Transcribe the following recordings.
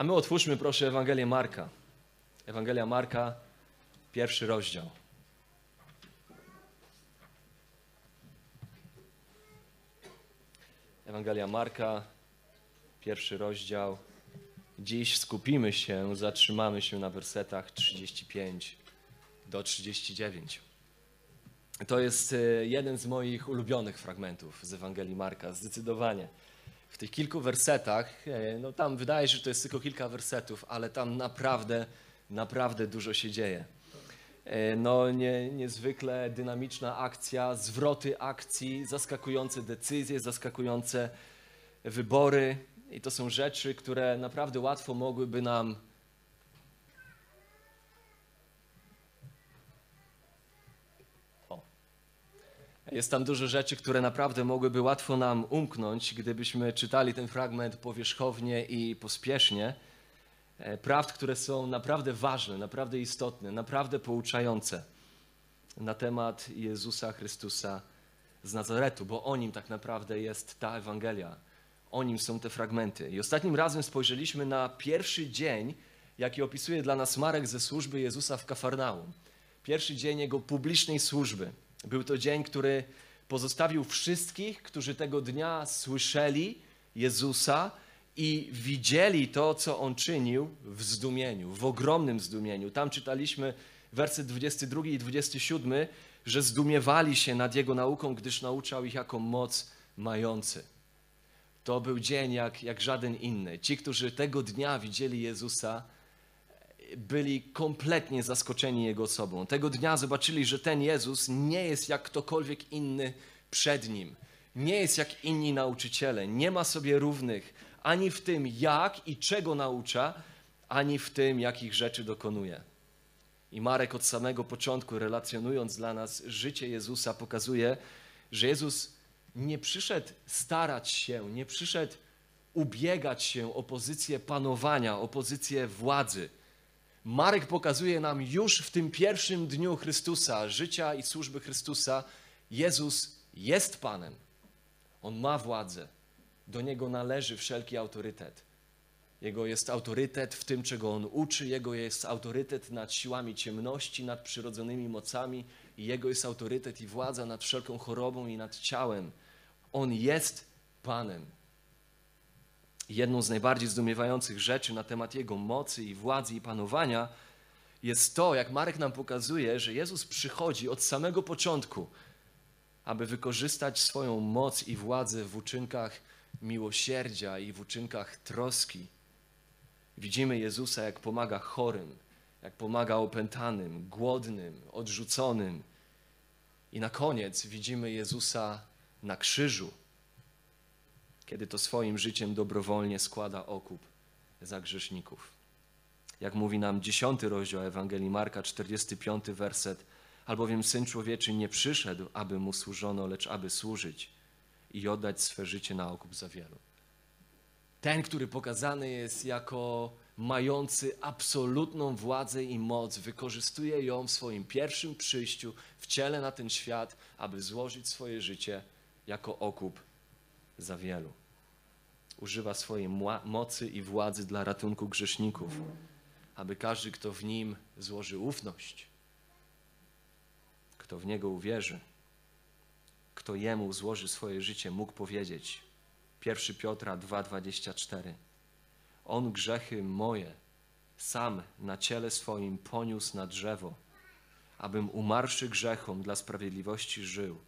A my otwórzmy proszę Ewangelię Marka. Ewangelia Marka, pierwszy rozdział. Ewangelia Marka, pierwszy rozdział. Dziś skupimy się, zatrzymamy się na wersetach 35 do 39. To jest e, jeden z moich ulubionych fragmentów z Ewangelii Marka, zdecydowanie. W tych kilku wersetach, e, no tam wydaje się, że to jest tylko kilka wersetów, ale tam naprawdę, naprawdę dużo się dzieje. E, No, nie, niezwykle dynamiczna akcja, zwroty akcji, zaskakujące decyzje, zaskakujące wybory. I to są rzeczy, które naprawdę łatwo mogłyby nam Jest tam dużo rzeczy, które naprawdę mogłyby łatwo nam umknąć, gdybyśmy czytali ten fragment powierzchownie i pospiesznie. E, Prawd, które są naprawdę ważne, naprawdę istotne, naprawdę pouczające na temat Jezusa Chrystusa z Nazaretu, bo o nim tak naprawdę jest ta Ewangelia. O nim są te fragmenty. I ostatnim razem spojrzeliśmy na pierwszy dzień, jaki opisuje dla nas Marek ze służby Jezusa w Kafarnaum. Pierwszy dzień jego publicznej służby. Był to dzień, który pozostawił wszystkich, którzy tego dnia słyszeli Jezusa i widzieli to, co on czynił w zdumieniu, w ogromnym zdumieniu. Tam czytaliśmy werset 22 i 27, że zdumiewali się nad jego nauką, gdyż nauczał ich jako moc mający. To był dzień jak, jak żaden inny. Ci, którzy tego dnia widzieli Jezusa, byli kompletnie zaskoczeni Jego osobą. Tego dnia zobaczyli, że ten Jezus nie jest jak ktokolwiek inny przed Nim. Nie jest jak inni nauczyciele. Nie ma sobie równych ani w tym, jak i czego naucza, ani w tym, jakich rzeczy dokonuje. I Marek od samego początku, relacjonując dla nas życie Jezusa, pokazuje, że Jezus nie przyszedł starać się, nie przyszedł ubiegać się o pozycję panowania, o pozycję władzy. Marek pokazuje nam już w tym pierwszym dniu Chrystusa, życia i służby Chrystusa, Jezus jest Panem. On ma władzę. Do Niego należy wszelki autorytet. Jego jest autorytet w tym, czego On uczy, Jego jest autorytet nad siłami ciemności, nad przyrodzonymi mocami i Jego jest autorytet i władza nad wszelką chorobą i nad ciałem. On jest Panem. Jedną z najbardziej zdumiewających rzeczy na temat Jego mocy i władzy i panowania jest to, jak Marek nam pokazuje, że Jezus przychodzi od samego początku, aby wykorzystać swoją moc i władzę w uczynkach miłosierdzia i w uczynkach troski. Widzimy Jezusa, jak pomaga chorym, jak pomaga opętanym, głodnym, odrzuconym. I na koniec widzimy Jezusa na krzyżu, kiedy to swoim życiem dobrowolnie składa okup za grzeszników. Jak mówi nam dziesiąty rozdział Ewangelii Marka, 45 werset, albowiem Syn Człowieczy nie przyszedł, aby Mu służono, lecz aby służyć i oddać swe życie na okup za wielu. Ten, który pokazany jest jako mający absolutną władzę i moc, wykorzystuje ją w swoim pierwszym przyjściu w ciele na ten świat, aby złożyć swoje życie jako okup za wielu. Używa swojej mocy i władzy dla ratunku grzeszników, aby każdy, kto w nim złoży ufność, kto w niego uwierzy, kto jemu złoży swoje życie, mógł powiedzieć 1 Piotra 2,24 On grzechy moje sam na ciele swoim poniósł na drzewo, abym umarszy grzechom dla sprawiedliwości żył.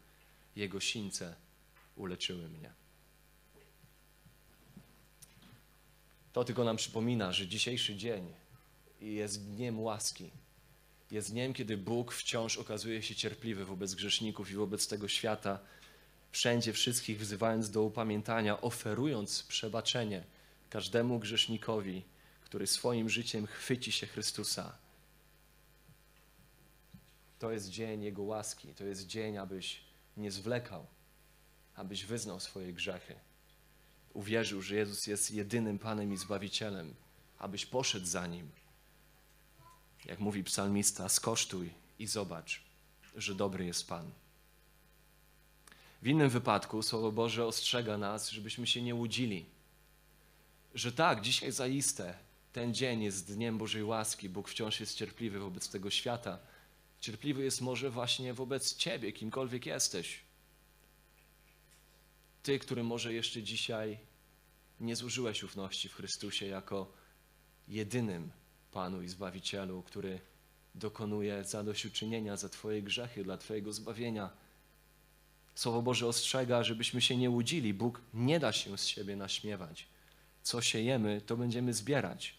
Jego sińce uleczyły mnie. To tylko nam przypomina, że dzisiejszy dzień jest dniem łaski. Jest dniem, kiedy Bóg wciąż okazuje się cierpliwy wobec grzeszników i wobec tego świata, wszędzie wszystkich wzywając do upamiętania, oferując przebaczenie każdemu grzesznikowi, który swoim życiem chwyci się Chrystusa. To jest dzień Jego łaski, to jest dzień, abyś nie zwlekał, abyś wyznał swoje grzechy. Uwierzył, że Jezus jest jedynym Panem i Zbawicielem, abyś poszedł za Nim. Jak mówi psalmista, skosztuj i zobacz, że dobry jest Pan. W innym wypadku Słowo Boże ostrzega nas, żebyśmy się nie łudzili, że tak, dzisiaj zaiste ten dzień jest dniem Bożej łaski. Bóg wciąż jest cierpliwy wobec tego świata. Cierpliwy jest może właśnie wobec Ciebie, kimkolwiek jesteś. Ty, który może jeszcze dzisiaj nie złożyłeś ufności w Chrystusie jako jedynym Panu i Zbawicielu, który dokonuje zadośćuczynienia za Twoje grzechy, dla Twojego zbawienia. Słowo Boże ostrzega, żebyśmy się nie łudzili. Bóg nie da się z siebie naśmiewać. Co siejemy, to będziemy zbierać.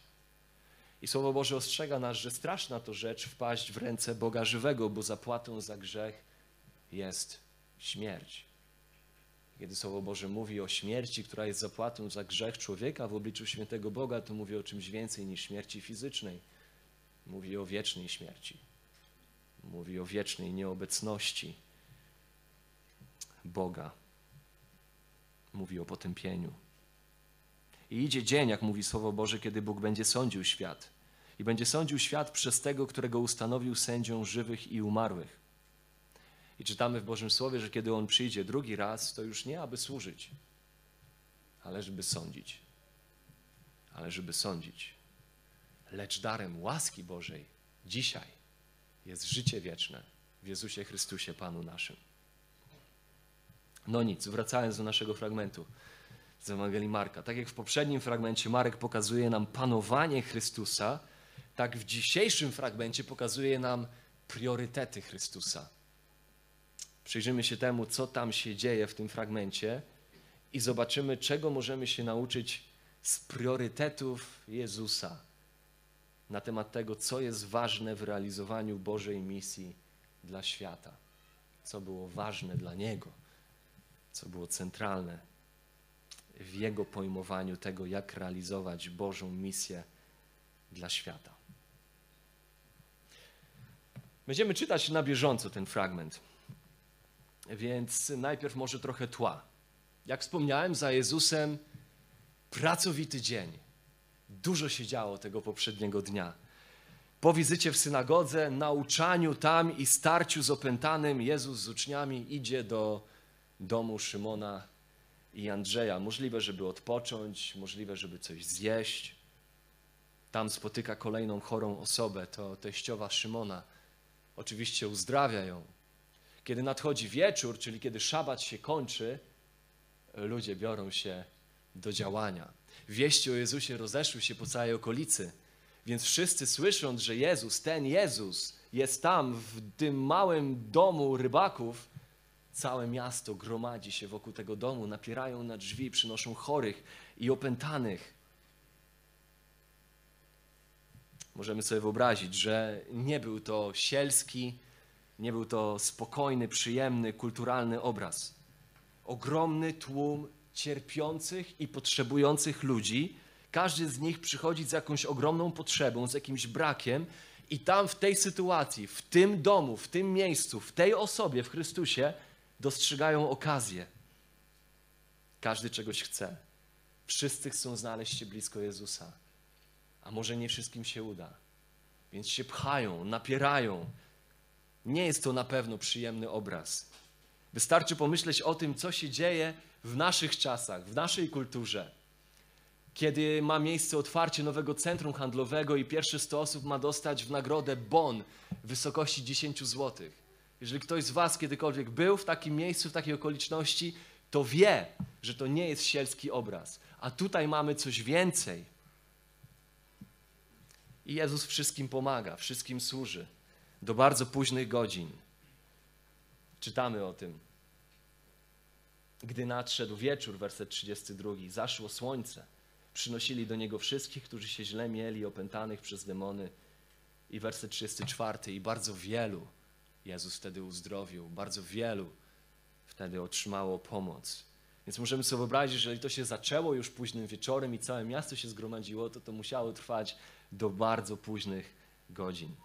I Słowo Boże ostrzega nas, że straszna to rzecz wpaść w ręce Boga żywego, bo zapłatą za grzech jest śmierć. Kiedy Słowo Boże mówi o śmierci, która jest zapłatą za grzech człowieka w obliczu świętego Boga, to mówi o czymś więcej niż śmierci fizycznej. Mówi o wiecznej śmierci. Mówi o wiecznej nieobecności Boga. Mówi o potępieniu. I idzie dzień, jak mówi Słowo Boże, kiedy Bóg będzie sądził świat. I będzie sądził świat przez tego, którego ustanowił sędzią żywych i umarłych. I czytamy w Bożym Słowie, że kiedy On przyjdzie drugi raz, to już nie aby służyć, ale żeby sądzić. Ale żeby sądzić. Lecz darem łaski Bożej dzisiaj jest życie wieczne w Jezusie Chrystusie, Panu naszym. No nic, wracając do naszego fragmentu z Ewangelii Marka. Tak jak w poprzednim fragmencie Marek pokazuje nam panowanie Chrystusa, tak w dzisiejszym fragmencie pokazuje nam priorytety Chrystusa. Przyjrzymy się temu, co tam się dzieje w tym fragmencie i zobaczymy, czego możemy się nauczyć z priorytetów Jezusa na temat tego, co jest ważne w realizowaniu Bożej misji dla świata, co było ważne dla Niego, co było centralne w Jego pojmowaniu tego, jak realizować Bożą misję dla świata. Będziemy czytać na bieżąco ten fragment, więc najpierw może trochę tła. Jak wspomniałem, za Jezusem pracowity dzień. Dużo się działo tego poprzedniego dnia. Po wizycie w synagodze, nauczaniu tam i starciu z opętanym, Jezus z uczniami idzie do domu Szymona i Andrzeja. Możliwe, żeby odpocząć, możliwe, żeby coś zjeść. Tam spotyka kolejną chorą osobę, to teściowa Szymona. Oczywiście uzdrawia ją. Kiedy nadchodzi wieczór, czyli kiedy szabat się kończy, ludzie biorą się do działania. Wieści o Jezusie rozeszły się po całej okolicy, więc wszyscy słysząc, że Jezus, ten Jezus jest tam w tym małym domu rybaków, całe miasto gromadzi się wokół tego domu, napierają na drzwi, przynoszą chorych i opętanych. Możemy sobie wyobrazić, że nie był to sielski, nie był to spokojny, przyjemny, kulturalny obraz. Ogromny tłum cierpiących i potrzebujących ludzi. Każdy z nich przychodzi z jakąś ogromną potrzebą, z jakimś brakiem, i tam w tej sytuacji, w tym domu, w tym miejscu, w tej osobie, w Chrystusie, dostrzegają okazję. Każdy czegoś chce. Wszyscy chcą znaleźć się blisko Jezusa, a może nie wszystkim się uda. Więc się pchają, napierają. Nie jest to na pewno przyjemny obraz. Wystarczy pomyśleć o tym, co się dzieje w naszych czasach, w naszej kulturze. Kiedy ma miejsce otwarcie nowego centrum handlowego i pierwsze 100 osób ma dostać w nagrodę bon w wysokości 10 zł. Jeżeli ktoś z Was kiedykolwiek był w takim miejscu, w takiej okoliczności, to wie, że to nie jest sielski obraz. A tutaj mamy coś więcej. I Jezus wszystkim pomaga, wszystkim służy do bardzo późnych godzin. Czytamy o tym. Gdy nadszedł wieczór, werset 32, zaszło słońce. Przynosili do niego wszystkich, którzy się źle mieli, opętanych przez demony. I werset 34, i bardzo wielu Jezus wtedy uzdrowił, bardzo wielu wtedy otrzymało pomoc. Więc możemy sobie wyobrazić, że jeżeli to się zaczęło już późnym wieczorem i całe miasto się zgromadziło, to to musiało trwać do bardzo późnych godzin.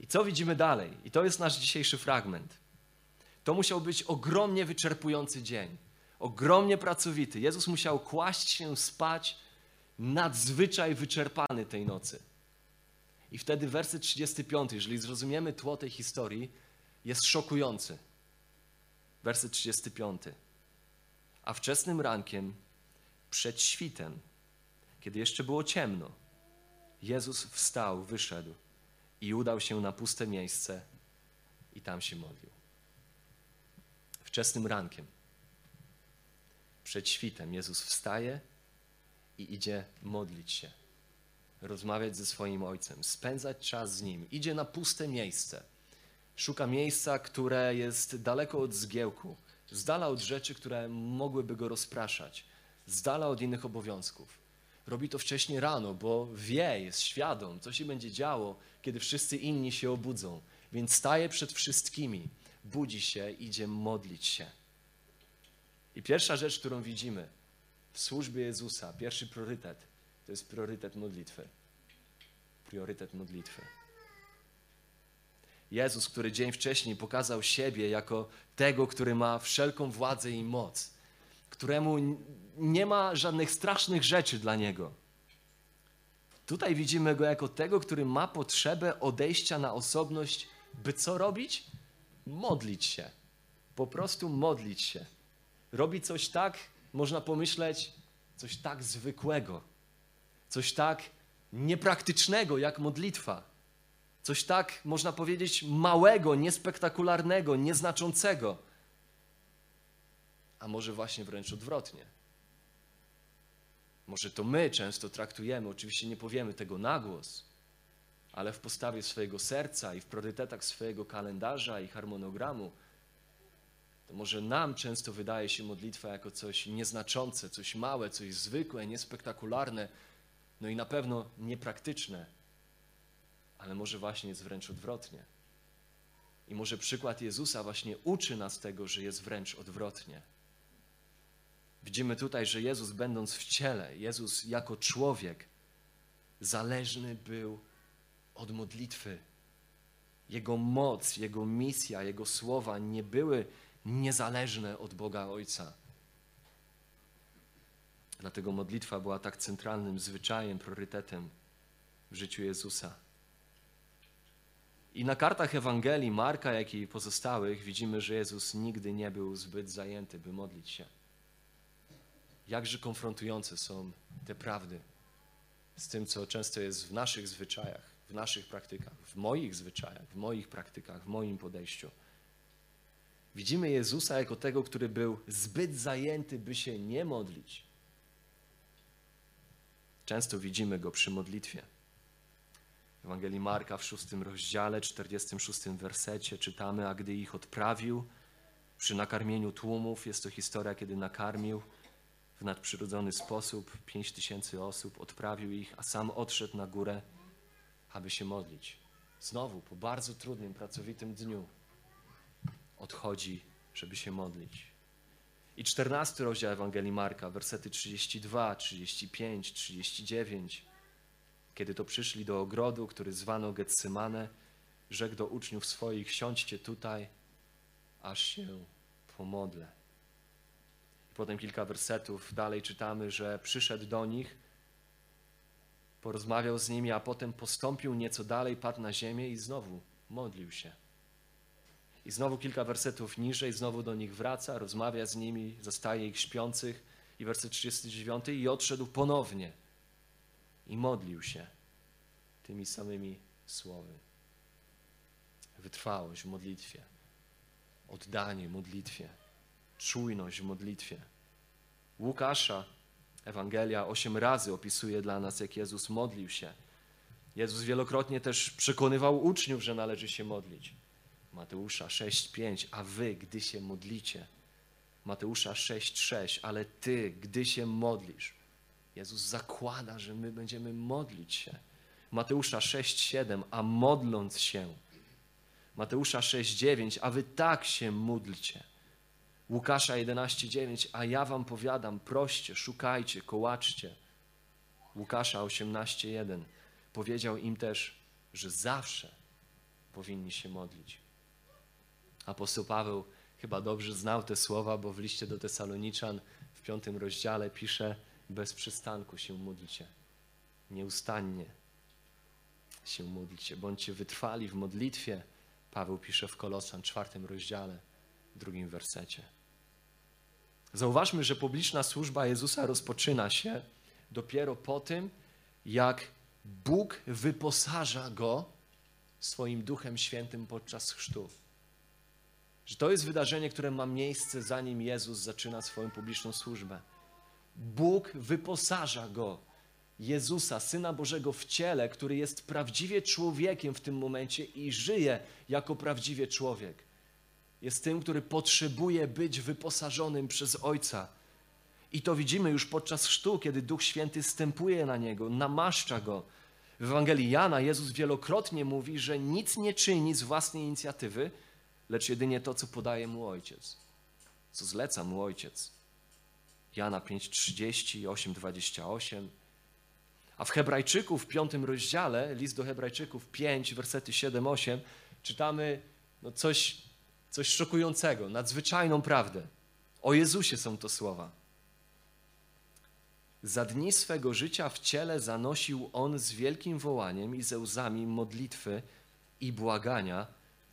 I co widzimy dalej? I to jest nasz dzisiejszy fragment. To musiał być ogromnie wyczerpujący dzień, ogromnie pracowity. Jezus musiał kłaść się spać nadzwyczaj wyczerpany tej nocy. I wtedy werset 35, jeżeli zrozumiemy tło tej historii, jest szokujący. Werset 35. A wczesnym rankiem, przed świtem, kiedy jeszcze było ciemno, Jezus wstał, wyszedł i udał się na puste miejsce i tam się modlił. Wczesnym rankiem, przed świtem, Jezus wstaje i idzie modlić się, rozmawiać ze swoim ojcem, spędzać czas z nim. Idzie na puste miejsce. Szuka miejsca, które jest daleko od zgiełku, z dala od rzeczy, które mogłyby go rozpraszać, z dala od innych obowiązków. Robi to wcześniej rano, bo wie, jest świadom, co się będzie działo, kiedy wszyscy inni się obudzą. Więc staje przed wszystkimi, budzi się, idzie modlić się. I pierwsza rzecz, którą widzimy w służbie Jezusa, pierwszy priorytet, to jest priorytet modlitwy. Priorytet modlitwy. Jezus, który dzień wcześniej pokazał siebie jako tego, który ma wszelką władzę i moc, któremu nie ma żadnych strasznych rzeczy dla niego. Tutaj widzimy go jako tego, który ma potrzebę odejścia na osobność, by co robić? Modlić się. Po prostu modlić się. Robi coś tak, można pomyśleć, coś tak zwykłego, coś tak niepraktycznego jak modlitwa Coś tak, można powiedzieć, małego, niespektakularnego, nieznaczącego. A może właśnie wręcz odwrotnie. Może to my często traktujemy, oczywiście nie powiemy tego na głos, ale w postawie swojego serca i w priorytetach swojego kalendarza i harmonogramu, to może nam często wydaje się modlitwa jako coś nieznaczące, coś małe, coś zwykłe, niespektakularne, no i na pewno niepraktyczne ale może właśnie jest wręcz odwrotnie. I może przykład Jezusa właśnie uczy nas tego, że jest wręcz odwrotnie. Widzimy tutaj, że Jezus, będąc w ciele, Jezus jako człowiek, zależny był od modlitwy. Jego moc, Jego misja, Jego słowa nie były niezależne od Boga Ojca. Dlatego modlitwa była tak centralnym zwyczajem, priorytetem w życiu Jezusa. I na kartach Ewangelii Marka, jak i pozostałych widzimy, że Jezus nigdy nie był zbyt zajęty, by modlić się. Jakże konfrontujące są te prawdy z tym, co często jest w naszych zwyczajach, w naszych praktykach, w moich zwyczajach, w moich praktykach, w moim podejściu. Widzimy Jezusa jako tego, który był zbyt zajęty, by się nie modlić. Często widzimy go przy modlitwie. Ewangelii Marka w szóstym rozdziale, 46 wersecie czytamy, a gdy ich odprawił przy nakarmieniu tłumów, jest to historia, kiedy nakarmił w nadprzyrodzony sposób pięć tysięcy osób, odprawił ich, a sam odszedł na górę, aby się modlić. Znowu, po bardzo trudnym, pracowitym dniu, odchodzi, żeby się modlić. I czternasty rozdział Ewangelii Marka, wersety 32, 35, 39 kiedy to przyszli do ogrodu, który zwano Getsemane, rzekł do uczniów swoich: Siądźcie tutaj, aż się pomodlę. Potem kilka wersetów dalej czytamy, że przyszedł do nich, porozmawiał z nimi, a potem postąpił nieco dalej, padł na ziemię i znowu modlił się. I znowu kilka wersetów niżej, znowu do nich wraca, rozmawia z nimi, zostaje ich śpiących. I werset 39 i odszedł ponownie i modlił się tymi samymi słowy. Wytrwałość w modlitwie, oddanie modlitwie, czujność w modlitwie. Łukasza Ewangelia osiem razy opisuje dla nas, jak Jezus modlił się. Jezus wielokrotnie też przekonywał uczniów, że należy się modlić. Mateusza 6:5, a wy, gdy się modlicie. Mateusza 6:6, ale ty, gdy się modlisz. Jezus zakłada, że my będziemy modlić się. Mateusza 6:7, a modląc się. Mateusza 6:9, a wy tak się módlcie. Łukasza 11:9, a ja wam powiadam, proście, szukajcie, kołaczcie. Łukasza 18:1 powiedział im też, że zawsze powinni się modlić. Apostoł Paweł chyba dobrze znał te słowa, bo w liście do Tesaloniczan w piątym rozdziale pisze: bez przystanku się módlcie, nieustannie się módlcie, bądźcie wytrwali w modlitwie. Paweł pisze w Kolosan czwartym rozdziale, drugim wersecie. Zauważmy, że publiczna służba Jezusa rozpoczyna się dopiero po tym, jak Bóg wyposaża go swoim Duchem Świętym podczas chrztu. Że to jest wydarzenie, które ma miejsce zanim Jezus zaczyna swoją publiczną służbę. Bóg wyposaża go, Jezusa, Syna Bożego w ciele, który jest prawdziwie człowiekiem w tym momencie i żyje jako prawdziwie człowiek. Jest tym, który potrzebuje być wyposażonym przez Ojca. I to widzimy już podczas chrztu, kiedy Duch Święty stępuje na niego, namaszcza go. W Ewangelii Jana Jezus wielokrotnie mówi, że nic nie czyni z własnej inicjatywy, lecz jedynie to, co podaje mu Ojciec, co zleca mu Ojciec. Jana 5:30, 8:28. A w Hebrajczyków w piątym rozdziale, list do Hebrajczyków 5, wersety 7-8, czytamy no coś, coś szokującego, nadzwyczajną prawdę. O Jezusie są to słowa. Za dni swego życia w ciele zanosił on z wielkim wołaniem i ze łzami modlitwy i błagania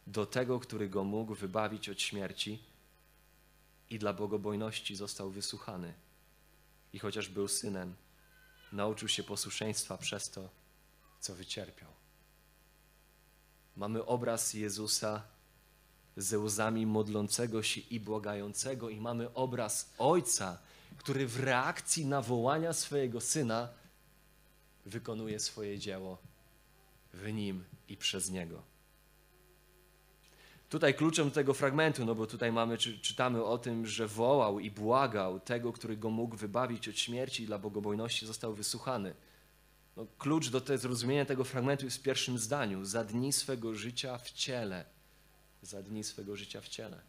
do tego, który go mógł wybawić od śmierci i dla bogobojności został wysłuchany. I chociaż był synem, nauczył się posłuszeństwa przez to, co wycierpiał. Mamy obraz Jezusa ze łzami modlącego się i błagającego, i mamy obraz Ojca, który w reakcji na wołania swojego syna wykonuje swoje dzieło w nim i przez niego. Tutaj kluczem tego fragmentu, no bo tutaj mamy, czy, czytamy o tym, że wołał i błagał tego, który go mógł wybawić od śmierci i dla bogobojności został wysłuchany. No, klucz do te, zrozumienia tego fragmentu jest w pierwszym zdaniu. Za dni swego życia w ciele. Za dni swego życia w ciele.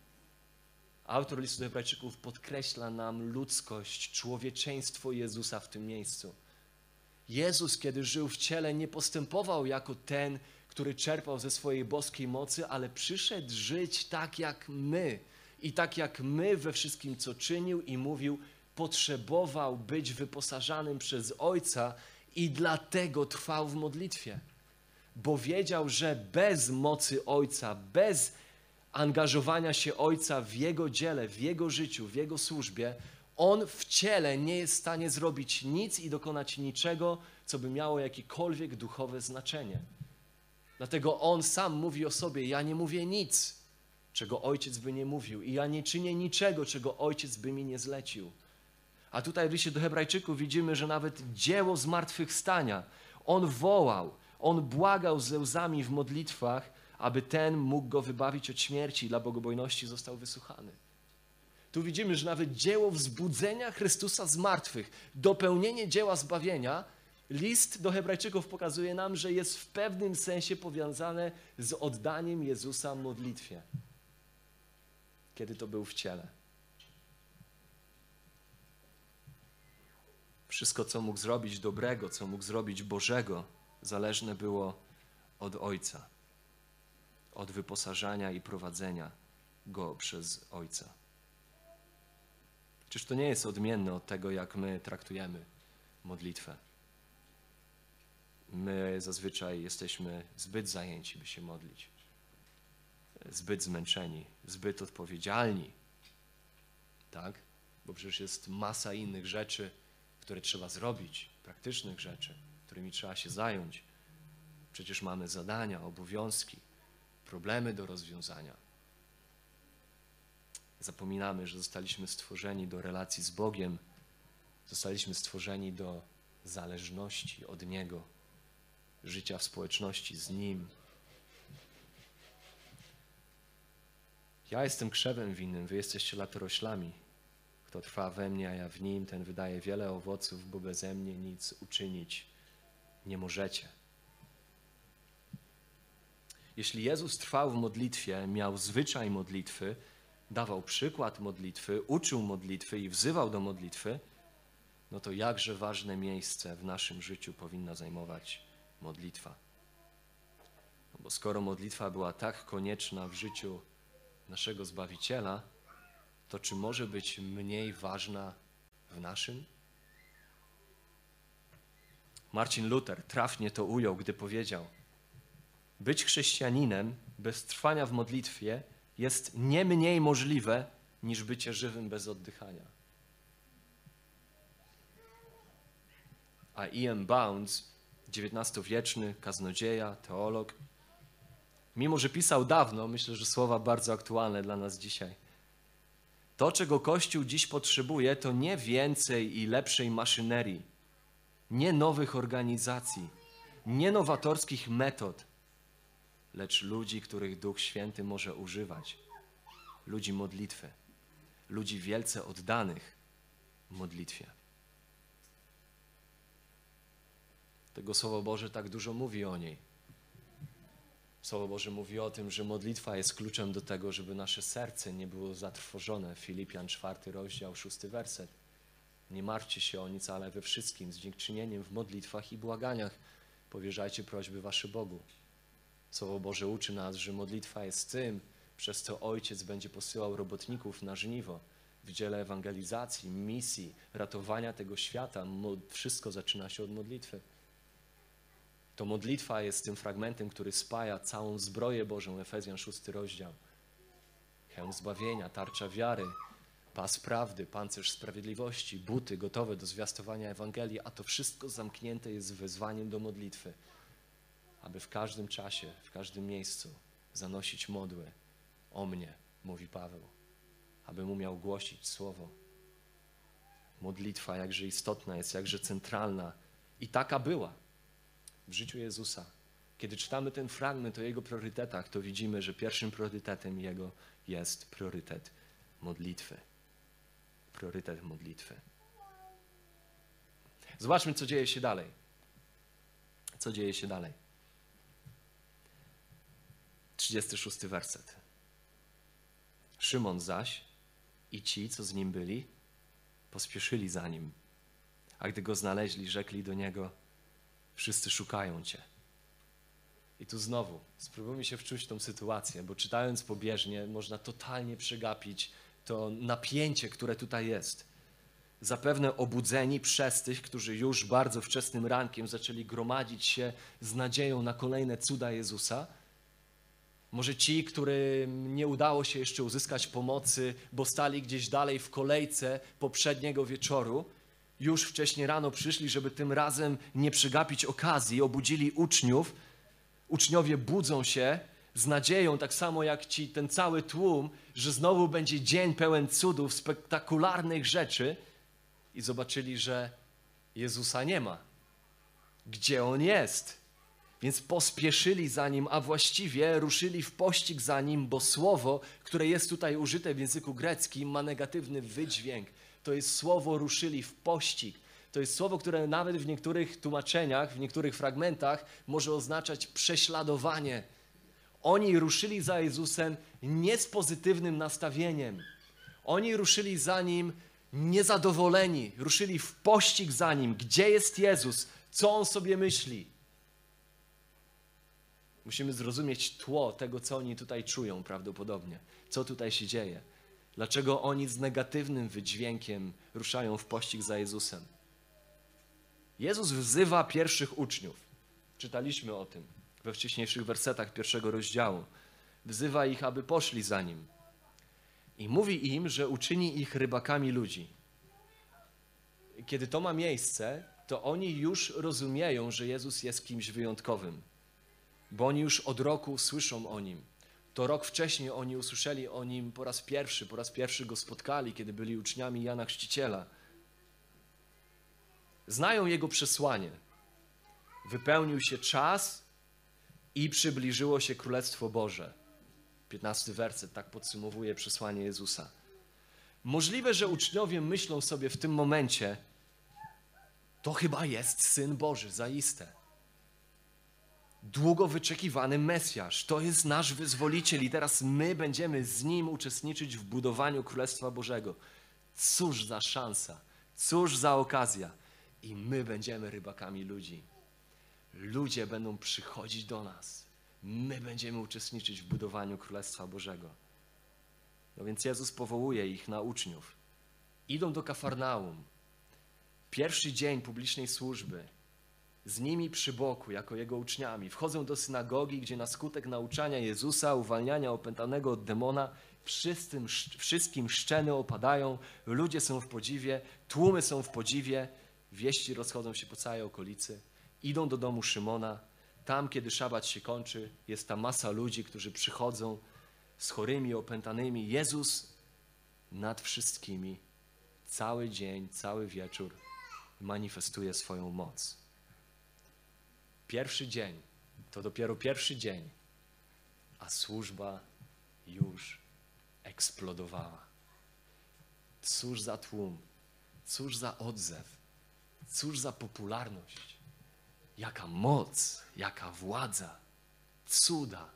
Autor listu do Hebrajczyków podkreśla nam ludzkość, człowieczeństwo Jezusa w tym miejscu. Jezus, kiedy żył w ciele, nie postępował jako ten, który czerpał ze swojej boskiej mocy, ale przyszedł żyć tak jak my. I tak jak my we wszystkim, co czynił i mówił, potrzebował być wyposażanym przez Ojca i dlatego trwał w modlitwie. Bo wiedział, że bez mocy Ojca, bez angażowania się Ojca w Jego dziele, w Jego życiu, w Jego służbie, On w ciele nie jest w stanie zrobić nic i dokonać niczego, co by miało jakiekolwiek duchowe znaczenie. Dlatego On sam mówi o sobie: Ja nie mówię nic, czego Ojciec by nie mówił, i ja nie czynię niczego, czego Ojciec by mi nie zlecił. A tutaj w liście do Hebrajczyków widzimy, że nawet dzieło zmartwychwstania, On wołał, On błagał ze łzami w modlitwach, aby ten mógł go wybawić od śmierci dla bogobojności został wysłuchany. Tu widzimy, że nawet dzieło wzbudzenia Chrystusa z martwych, dopełnienie dzieła zbawienia, list do Hebrajczyków pokazuje nam, że jest w pewnym sensie powiązane z oddaniem Jezusa modlitwie, kiedy to był w ciele. Wszystko, co mógł zrobić dobrego, co mógł zrobić Bożego, zależne było od Ojca, od wyposażania i prowadzenia Go przez Ojca. Czyż to nie jest odmienne od tego, jak my traktujemy modlitwę? My zazwyczaj jesteśmy zbyt zajęci, by się modlić, zbyt zmęczeni, zbyt odpowiedzialni, tak? Bo przecież jest masa innych rzeczy, które trzeba zrobić, praktycznych rzeczy, którymi trzeba się zająć. Przecież mamy zadania, obowiązki, problemy do rozwiązania. Zapominamy, że zostaliśmy stworzeni do relacji z Bogiem, zostaliśmy stworzeni do zależności od Niego, życia w społeczności z Nim. Ja jestem krzewem winnym, wy jesteście latoroślami. Kto trwa we mnie, a ja w nim, ten wydaje wiele owoców, bo beze mnie nic uczynić nie możecie. Jeśli Jezus trwał w modlitwie, miał zwyczaj modlitwy, dawał przykład modlitwy, uczył modlitwy i wzywał do modlitwy, no to jakże ważne miejsce w naszym życiu powinna zajmować modlitwa. No bo skoro modlitwa była tak konieczna w życiu naszego Zbawiciela, to czy może być mniej ważna w naszym? Marcin Luther trafnie to ujął, gdy powiedział: Być chrześcijaninem bez trwania w modlitwie jest nie mniej możliwe niż bycie żywym bez oddychania. A Ian Bounds XIX-wieczny kaznodzieja, teolog. Mimo, że pisał dawno, myślę, że słowa bardzo aktualne dla nas dzisiaj. To, czego Kościół dziś potrzebuje, to nie więcej i lepszej maszynerii, nie nowych organizacji, nie nowatorskich metod, lecz ludzi, których Duch Święty może używać. Ludzi modlitwy, ludzi wielce oddanych modlitwie. Tego Słowo Boże tak dużo mówi o niej. Słowo Boże mówi o tym, że modlitwa jest kluczem do tego, żeby nasze serce nie było zatrwożone. Filipian, czwarty rozdział, szósty werset. Nie martwcie się o nic, ale we wszystkim z dziękczynieniem w modlitwach i błaganiach powierzajcie prośby wasze Bogu. Słowo Boże uczy nas, że modlitwa jest tym, przez co Ojciec będzie posyłał robotników na żniwo w dziele ewangelizacji, misji, ratowania tego świata. Wszystko zaczyna się od modlitwy. To modlitwa jest tym fragmentem, który spaja całą zbroję Bożą, Efezjan 6 rozdział. Hełm zbawienia, tarcza wiary, pas prawdy, pancerz sprawiedliwości, buty gotowe do zwiastowania Ewangelii, a to wszystko zamknięte jest wezwaniem do modlitwy, aby w każdym czasie, w każdym miejscu zanosić modły o mnie, mówi Paweł, abym umiał głosić słowo. Modlitwa jakże istotna jest, jakże centralna i taka była w życiu Jezusa. Kiedy czytamy ten fragment o Jego priorytetach, to widzimy, że pierwszym priorytetem Jego jest priorytet modlitwy. Priorytet modlitwy. Zobaczmy, co dzieje się dalej. Co dzieje się dalej? 36 werset. Szymon zaś i ci, co z nim byli, pospieszyli za nim. A gdy go znaleźli, rzekli do niego: Wszyscy szukają Cię. I tu znowu spróbujmy się wczuć w tą sytuację, bo czytając pobieżnie można totalnie przegapić to napięcie, które tutaj jest. Zapewne obudzeni przez tych, którzy już bardzo wczesnym rankiem zaczęli gromadzić się z nadzieją na kolejne cuda Jezusa. Może ci, którym nie udało się jeszcze uzyskać pomocy, bo stali gdzieś dalej w kolejce poprzedniego wieczoru, już wcześniej rano przyszli, żeby tym razem nie przegapić okazji, obudzili uczniów. Uczniowie budzą się z nadzieją, tak samo jak ci ten cały tłum, że znowu będzie dzień pełen cudów, spektakularnych rzeczy i zobaczyli, że Jezusa nie ma. Gdzie On jest? Więc pospieszyli za Nim, a właściwie ruszyli w pościg za Nim, bo słowo, które jest tutaj użyte w języku greckim, ma negatywny wydźwięk to jest słowo ruszyli w pościg. To jest słowo, które nawet w niektórych tłumaczeniach, w niektórych fragmentach może oznaczać prześladowanie. Oni ruszyli za Jezusem nie z pozytywnym nastawieniem. Oni ruszyli za nim niezadowoleni, ruszyli w pościg za nim. Gdzie jest Jezus? Co on sobie myśli? Musimy zrozumieć tło tego, co oni tutaj czują prawdopodobnie, co tutaj się dzieje. Dlaczego oni z negatywnym wydźwiękiem ruszają w pościg za Jezusem? Jezus wzywa pierwszych uczniów. Czytaliśmy o tym we wcześniejszych wersetach pierwszego rozdziału. Wzywa ich, aby poszli za nim. I mówi im, że uczyni ich rybakami ludzi. Kiedy to ma miejsce, to oni już rozumieją, że Jezus jest kimś wyjątkowym, bo oni już od roku słyszą o nim to rok wcześniej oni usłyszeli o nim po raz pierwszy, po raz pierwszy go spotkali, kiedy byli uczniami Jana Chrzciciela. Znają jego przesłanie. Wypełnił się czas i przybliżyło się Królestwo Boże. 15 werset tak podsumowuje przesłanie Jezusa. Możliwe, że uczniowie myślą sobie w tym momencie, to chyba jest Syn Boży, zaiste długo wyczekiwany Mesjasz. To jest nasz wyzwoliciel i teraz my będziemy z nim uczestniczyć w budowaniu Królestwa Bożego. Cóż za szansa, cóż za okazja. I my będziemy rybakami ludzi. Ludzie będą przychodzić do nas. My będziemy uczestniczyć w budowaniu Królestwa Bożego. No więc Jezus powołuje ich na uczniów. Idą do Kafarnaum. Pierwszy dzień publicznej służby z nimi przy boku, jako jego uczniami. Wchodzą do synagogi, gdzie na skutek nauczania Jezusa, uwalniania opętanego od demona, wszystkim, wszystkim szczeny opadają, ludzie są w podziwie, tłumy są w podziwie, wieści rozchodzą się po całej okolicy Idą do domu Szymona. Tam, kiedy szabat się kończy, jest ta masa ludzi, którzy przychodzą z chorymi, opętanymi. Jezus nad wszystkimi cały dzień, cały wieczór manifestuje swoją moc. Pierwszy dzień to dopiero pierwszy dzień, a służba już eksplodowała. Cóż za tłum, cóż za odzew, cóż za popularność, jaka moc, jaka władza, cuda,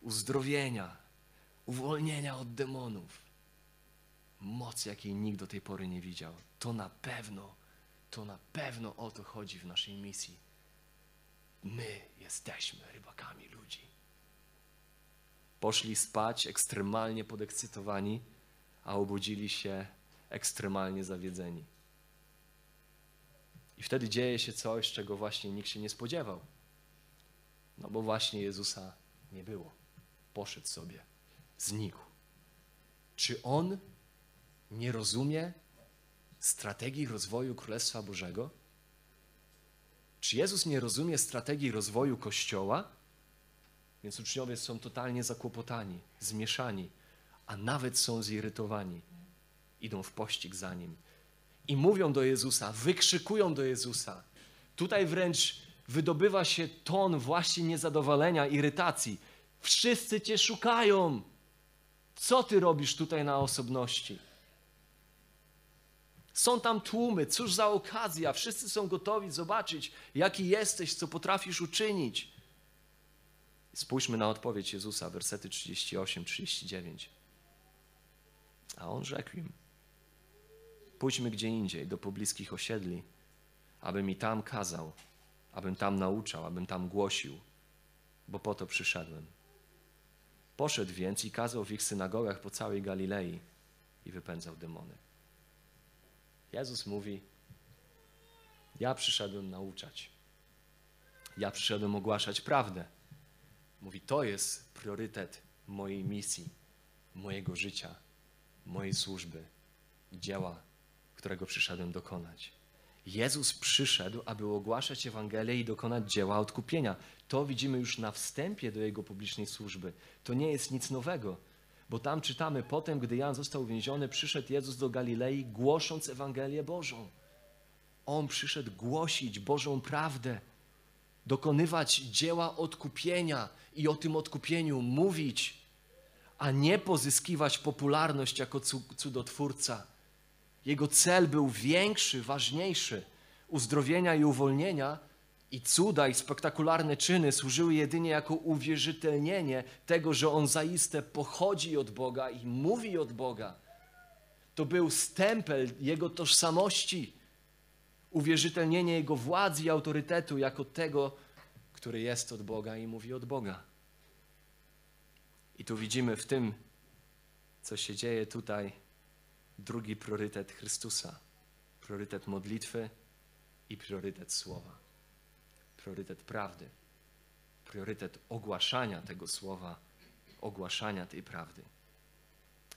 uzdrowienia, uwolnienia od demonów. Moc, jakiej nikt do tej pory nie widział. To na pewno, to na pewno o to chodzi w naszej misji. My jesteśmy rybakami ludzi. Poszli spać ekstremalnie podekscytowani, a obudzili się ekstremalnie zawiedzeni. I wtedy dzieje się coś, czego właśnie nikt się nie spodziewał. No bo właśnie Jezusa nie było. Poszedł sobie, znikł. Czy on nie rozumie strategii rozwoju Królestwa Bożego? Czy Jezus nie rozumie strategii rozwoju Kościoła? Więc uczniowie są totalnie zakłopotani, zmieszani, a nawet są zirytowani. Idą w pościg za nim i mówią do Jezusa, wykrzykują do Jezusa. Tutaj wręcz wydobywa się ton właśnie niezadowolenia, irytacji. Wszyscy Cię szukają. Co Ty robisz tutaj na osobności? Są tam tłumy, cóż za okazja, wszyscy są gotowi zobaczyć, jaki jesteś, co potrafisz uczynić. Spójrzmy na odpowiedź Jezusa, wersety 38-39. A on rzekł im: Pójdźmy gdzie indziej, do pobliskich osiedli, aby mi tam kazał, abym tam nauczał, abym tam głosił, bo po to przyszedłem. Poszedł więc i kazał w ich synagogach po całej Galilei i wypędzał demony. Jezus mówi: Ja przyszedłem nauczać. Ja przyszedłem ogłaszać prawdę. Mówi: To jest priorytet mojej misji, mojego życia, mojej służby, dzieła, którego przyszedłem dokonać. Jezus przyszedł, aby ogłaszać Ewangelię i dokonać dzieła odkupienia. To widzimy już na wstępie do Jego publicznej służby. To nie jest nic nowego. Bo tam czytamy, potem, gdy Jan został uwięziony, przyszedł Jezus do Galilei, głosząc Ewangelię Bożą. On przyszedł głosić Bożą prawdę, dokonywać dzieła odkupienia i o tym odkupieniu mówić, a nie pozyskiwać popularność jako cudotwórca. Jego cel był większy, ważniejszy. Uzdrowienia i uwolnienia i cuda i spektakularne czyny służyły jedynie jako uwierzytelnienie tego, że on zaiste pochodzi od Boga i mówi od Boga. To był stempel jego tożsamości, uwierzytelnienie jego władzy i autorytetu jako tego, który jest od Boga i mówi od Boga. I tu widzimy w tym, co się dzieje tutaj, drugi priorytet Chrystusa. Priorytet modlitwy i priorytet słowa priorytet prawdy, priorytet ogłaszania tego słowa, ogłaszania tej prawdy.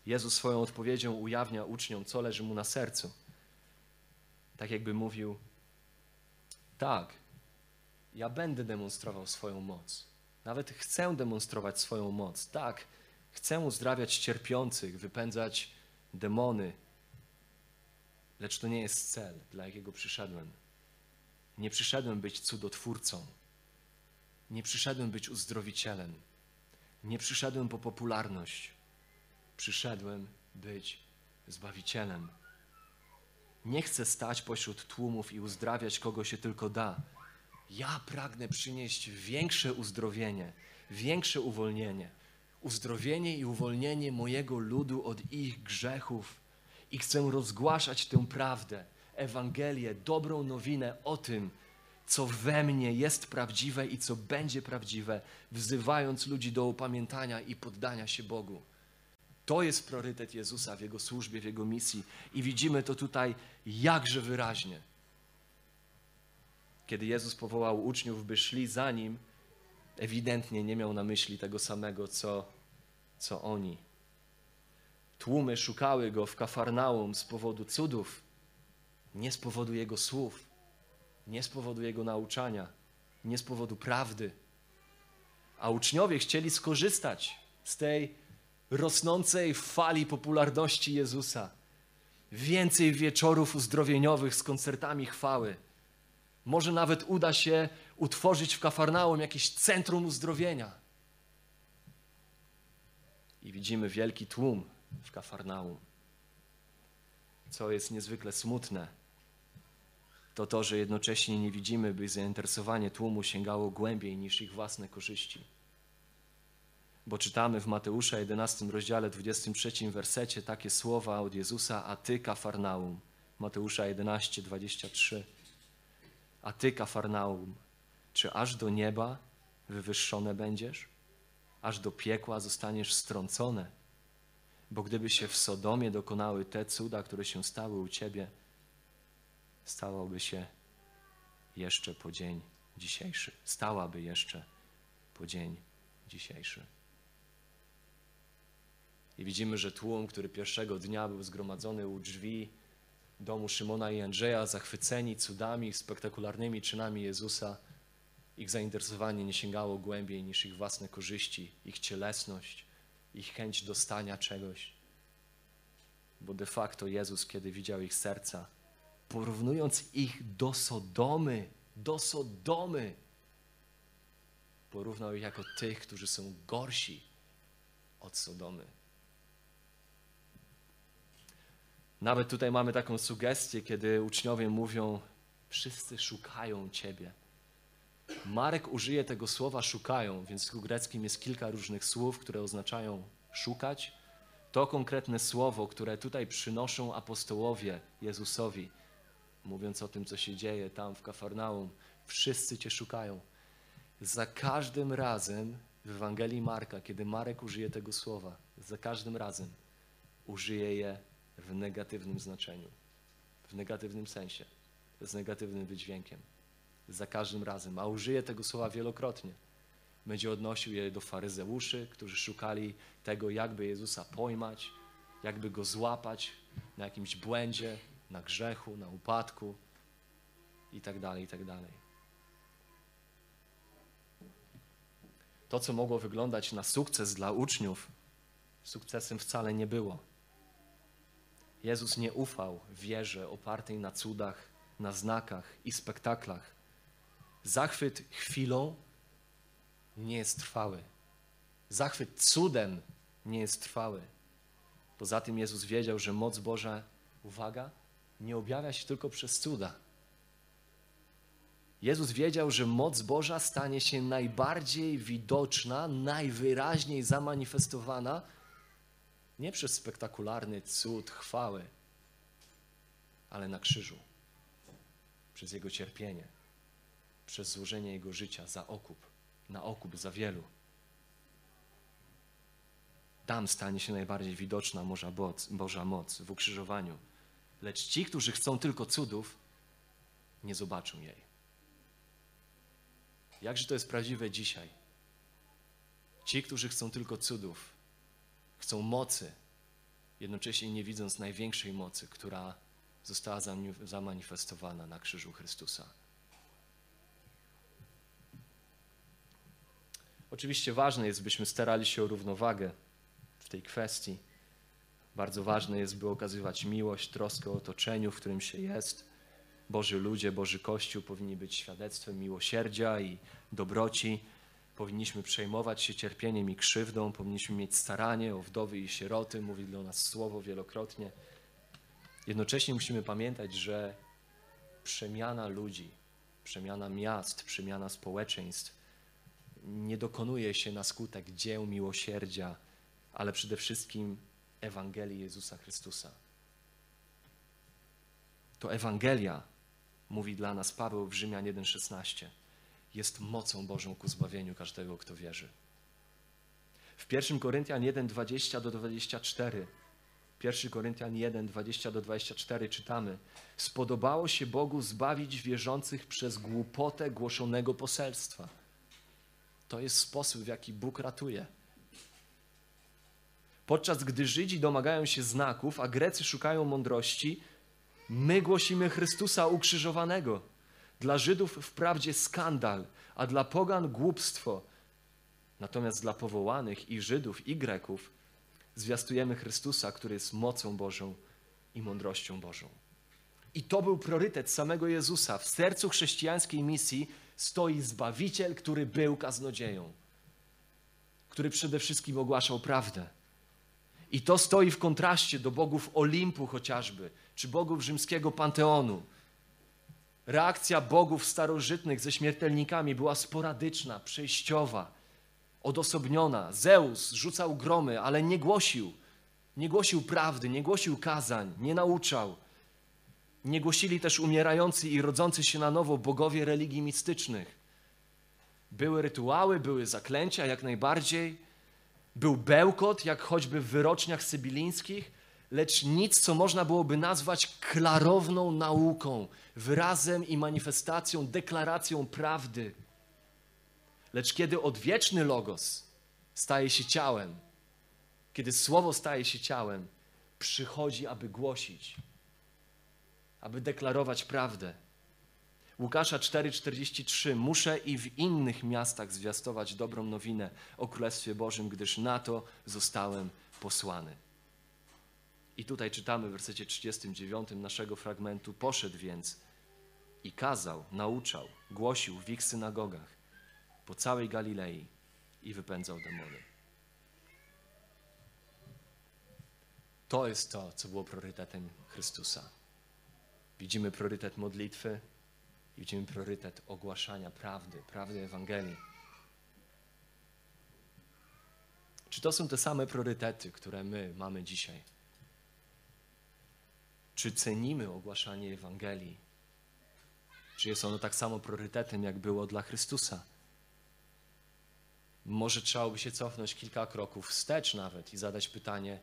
Jezus swoją odpowiedzią ujawnia uczniom, co leży mu na sercu. Tak jakby mówił: Tak, ja będę demonstrował swoją moc. Nawet chcę demonstrować swoją moc. Tak, chcę uzdrawiać cierpiących, wypędzać demony. Lecz to nie jest cel, dla jakiego przyszedłem. Nie przyszedłem być cudotwórcą. Nie przyszedłem być uzdrowicielem. Nie przyszedłem po popularność. Przyszedłem być zbawicielem. Nie chcę stać pośród tłumów i uzdrawiać kogo się tylko da. Ja pragnę przynieść większe uzdrowienie, większe uwolnienie. Uzdrowienie i uwolnienie mojego ludu od ich grzechów. I chcę rozgłaszać tę prawdę Ewangelię, dobrą nowinę o tym, co we mnie jest prawdziwe i co będzie prawdziwe, wzywając ludzi do upamiętania i poddania się Bogu. To jest priorytet Jezusa w Jego służbie, w Jego misji i widzimy to tutaj jakże wyraźnie. Kiedy Jezus powołał uczniów, by szli za Nim, ewidentnie nie miał na myśli tego samego, co, co oni. Tłumy szukały Go w Kafarnaum z powodu cudów, nie z powodu Jego słów, nie z powodu Jego nauczania. nie z powodu prawdy. A uczniowie chcieli skorzystać z tej rosnącej fali popularności Jezusa. Więcej wieczorów uzdrowieniowych z koncertami chwały. Może nawet uda się utworzyć w Kafarnaum jakieś centrum uzdrowienia. I widzimy wielki tłum w Kafarnaum. Co jest niezwykle smutne, to to, że jednocześnie nie widzimy, by zainteresowanie tłumu sięgało głębiej niż ich własne korzyści. Bo czytamy w Mateusza 11 rozdziale 23 wersecie takie słowa od Jezusa, a ty Kafarnaum. Mateusza 11, 23. A ty Kafarnaum, czy aż do nieba wywyższone będziesz? Aż do piekła zostaniesz strącone? Bo gdyby się w Sodomie dokonały te cuda, które się stały u ciebie, stałoby się jeszcze po dzień dzisiejszy. Stałaby jeszcze po dzień dzisiejszy. I widzimy, że tłum, który pierwszego dnia był zgromadzony u drzwi domu Szymona i Andrzeja, zachwyceni cudami, spektakularnymi czynami Jezusa, ich zainteresowanie nie sięgało głębiej niż ich własne korzyści, ich cielesność, ich chęć dostania czegoś. Bo de facto Jezus, kiedy widział ich serca, porównując ich do Sodomy, do Sodomy, porównał ich jako tych, którzy są gorsi od Sodomy. Nawet tutaj mamy taką sugestię, kiedy uczniowie mówią: Wszyscy szukają Ciebie. Marek użyje tego słowa szukają, więc w greckim jest kilka różnych słów, które oznaczają szukać. To konkretne słowo, które tutaj przynoszą apostołowie Jezusowi, mówiąc o tym, co się dzieje tam w Kafarnaum, wszyscy Cię szukają. Za każdym razem w Ewangelii Marka, kiedy Marek użyje tego słowa, za każdym razem użyje je w negatywnym znaczeniu, w negatywnym sensie, z negatywnym wydźwiękiem. Za każdym razem, a użyje tego słowa wielokrotnie. Będzie odnosił je do faryzeuszy, którzy szukali tego, jakby Jezusa pojmać, jakby go złapać na jakimś błędzie, na grzechu, na upadku i tak dalej, i tak. To, co mogło wyglądać na sukces dla uczniów, sukcesem wcale nie było. Jezus nie ufał wierze opartej na cudach, na znakach i spektaklach. Zachwyt chwilą nie jest trwały. Zachwyt cudem nie jest trwały. Poza tym Jezus wiedział, że moc Boża, uwaga, nie objawia się tylko przez cuda. Jezus wiedział, że moc Boża stanie się najbardziej widoczna, najwyraźniej zamanifestowana nie przez spektakularny cud chwały, ale na krzyżu, przez Jego cierpienie, przez złożenie Jego życia za okup, na okup za wielu. Tam stanie się najbardziej widoczna Boża moc, Boża moc w ukrzyżowaniu. Lecz ci, którzy chcą tylko cudów, nie zobaczą jej. Jakże to jest prawdziwe dzisiaj? Ci, którzy chcą tylko cudów, chcą mocy, jednocześnie nie widząc największej mocy, która została zamanifestowana na krzyżu Chrystusa. Oczywiście ważne jest, byśmy starali się o równowagę w tej kwestii. Bardzo ważne jest, by okazywać miłość, troskę o otoczeniu, w którym się jest. Boży ludzie, Boży Kościół powinni być świadectwem miłosierdzia i dobroci powinniśmy przejmować się cierpieniem i krzywdą, powinniśmy mieć staranie o wdowy i sieroty, mówi do nas słowo wielokrotnie. Jednocześnie musimy pamiętać, że przemiana ludzi, przemiana miast, przemiana społeczeństw nie dokonuje się na skutek dzieł miłosierdzia, ale przede wszystkim Ewangelii Jezusa Chrystusa. To Ewangelia, mówi dla nas Paweł w Rzymian 1,16 jest mocą Bożą ku zbawieniu każdego, kto wierzy. W 1 Koryntian 1, 20 do 24, 1 Koryntian 1, 20 do 24 czytamy: Spodobało się Bogu zbawić wierzących przez głupotę głoszonego poselstwa. To jest sposób, w jaki Bóg ratuje. Podczas gdy Żydzi domagają się znaków, a Grecy szukają mądrości, my głosimy Chrystusa ukrzyżowanego Dla Żydów wprawdzie skandal, a dla pogan głupstwo. Natomiast dla powołanych i Żydów, i Greków zwiastujemy Chrystusa, który jest mocą Bożą i mądrością Bożą. I to był priorytet samego Jezusa. W sercu chrześcijańskiej misji stoi Zbawiciel, który był kaznodzieją, który przede wszystkim ogłaszał prawdę. I to stoi w kontraście do bogów Olimpu chociażby, czy bogów rzymskiego panteonu. Reakcja bogów starożytnych ze śmiertelnikami była sporadyczna, przejściowa, odosobniona. Zeus rzucał gromy, ale nie głosił. Nie głosił prawdy, nie głosił kazań, nie nauczał. Nie głosili też umierający i rodzący się na nowo bogowie religii mistycznych. Były rytuały, były zaklęcia, jak najbardziej. Był bełkot, jak choćby w wyroczniach sybilińskich, lecz nic, co można byłoby nazwać klarowną nauką, wyrazem i manifestacją, deklaracją prawdy. Lecz kiedy odwieczny Logos staje się ciałem, kiedy Słowo staje się ciałem, przychodzi, aby głosić, aby deklarować prawdę. Łukasza 4:43 Muszę i w innych miastach zwiastować dobrą nowinę o Królestwie Bożym, gdyż na to zostałem posłany. I tutaj czytamy w wersecie 39 naszego fragmentu: Poszedł więc i kazał, nauczał, głosił w ich synagogach po całej Galilei i wypędzał demony. To jest to, co było priorytetem Chrystusa. Widzimy priorytet modlitwy, widzimy priorytet ogłaszania prawdy, prawdy Ewangelii. Czy to są te same priorytety, które my mamy dzisiaj? Czy cenimy ogłaszanie Ewangelii? Czy jest ono tak samo priorytetem, jak było dla Chrystusa? Może trzeba by się cofnąć kilka kroków wstecz nawet i zadać pytanie,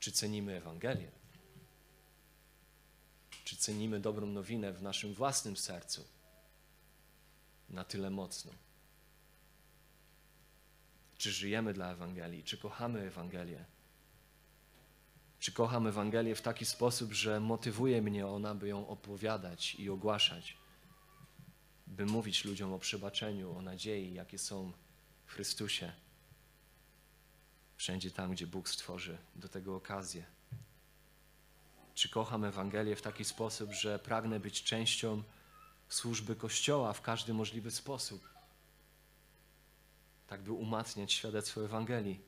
czy cenimy Ewangelię? Czy cenimy dobrą nowinę w naszym własnym sercu na tyle mocno? Czy żyjemy dla Ewangelii? Czy kochamy Ewangelię? Czy kocham Ewangelię w taki sposób, że motywuje mnie ona, by ją opowiadać i ogłaszać, by mówić ludziom o przebaczeniu, o nadziei, jakie są w Chrystusie, wszędzie tam, gdzie Bóg stworzy do tego okazję. Czy kocham Ewangelię w taki sposób, że pragnę być częścią służby Kościoła w każdy możliwy sposób, tak by umacniać świadectwo Ewangelii?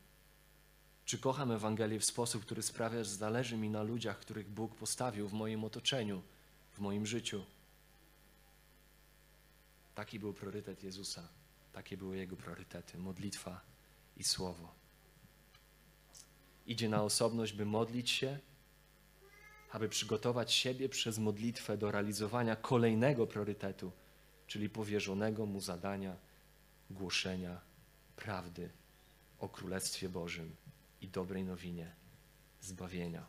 Czy kocham Ewangelię w sposób, który sprawia, że zależy mi na ludziach, których Bóg postawił w moim otoczeniu, w moim życiu? Taki był priorytet Jezusa. Takie były jego priorytety: modlitwa i słowo. Idzie na osobność, by modlić się, aby przygotować siebie przez modlitwę do realizowania kolejnego priorytetu, czyli powierzonego mu zadania głoszenia prawdy o Królestwie Bożym i dobrej nowinie zbawienia.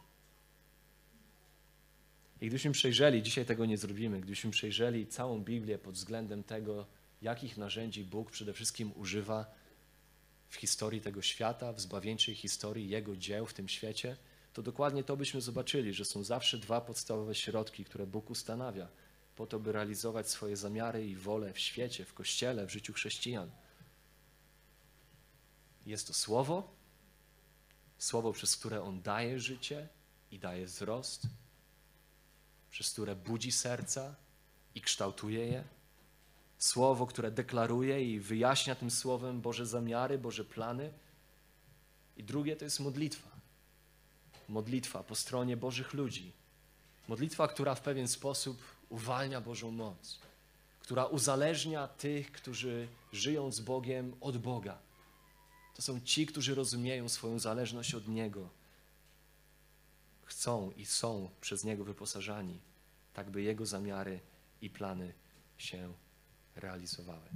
I gdybyśmy przejrzeli, dzisiaj tego nie zrobimy, gdybyśmy przejrzeli całą Biblię pod względem tego, jakich narzędzi Bóg przede wszystkim używa w historii tego świata, w zbawieńczej historii Jego dzieł w tym świecie, to dokładnie to byśmy zobaczyli, że są zawsze dwa podstawowe środki, które Bóg ustanawia po to, by realizować swoje zamiary i wolę w świecie, w Kościele, w życiu chrześcijan. Jest to Słowo, Słowo, przez które On daje życie i daje wzrost, przez które budzi serca i kształtuje je. Słowo, które deklaruje i wyjaśnia tym słowem Boże zamiary, Boże plany. I drugie to jest modlitwa. Modlitwa po stronie Bożych ludzi. Modlitwa, która w pewien sposób uwalnia Bożą moc, która uzależnia tych, którzy żyją z Bogiem od Boga. To są ci, którzy rozumieją swoją zależność od Niego. Chcą i są przez Niego wyposażani, tak by Jego zamiary i plany się realizowały.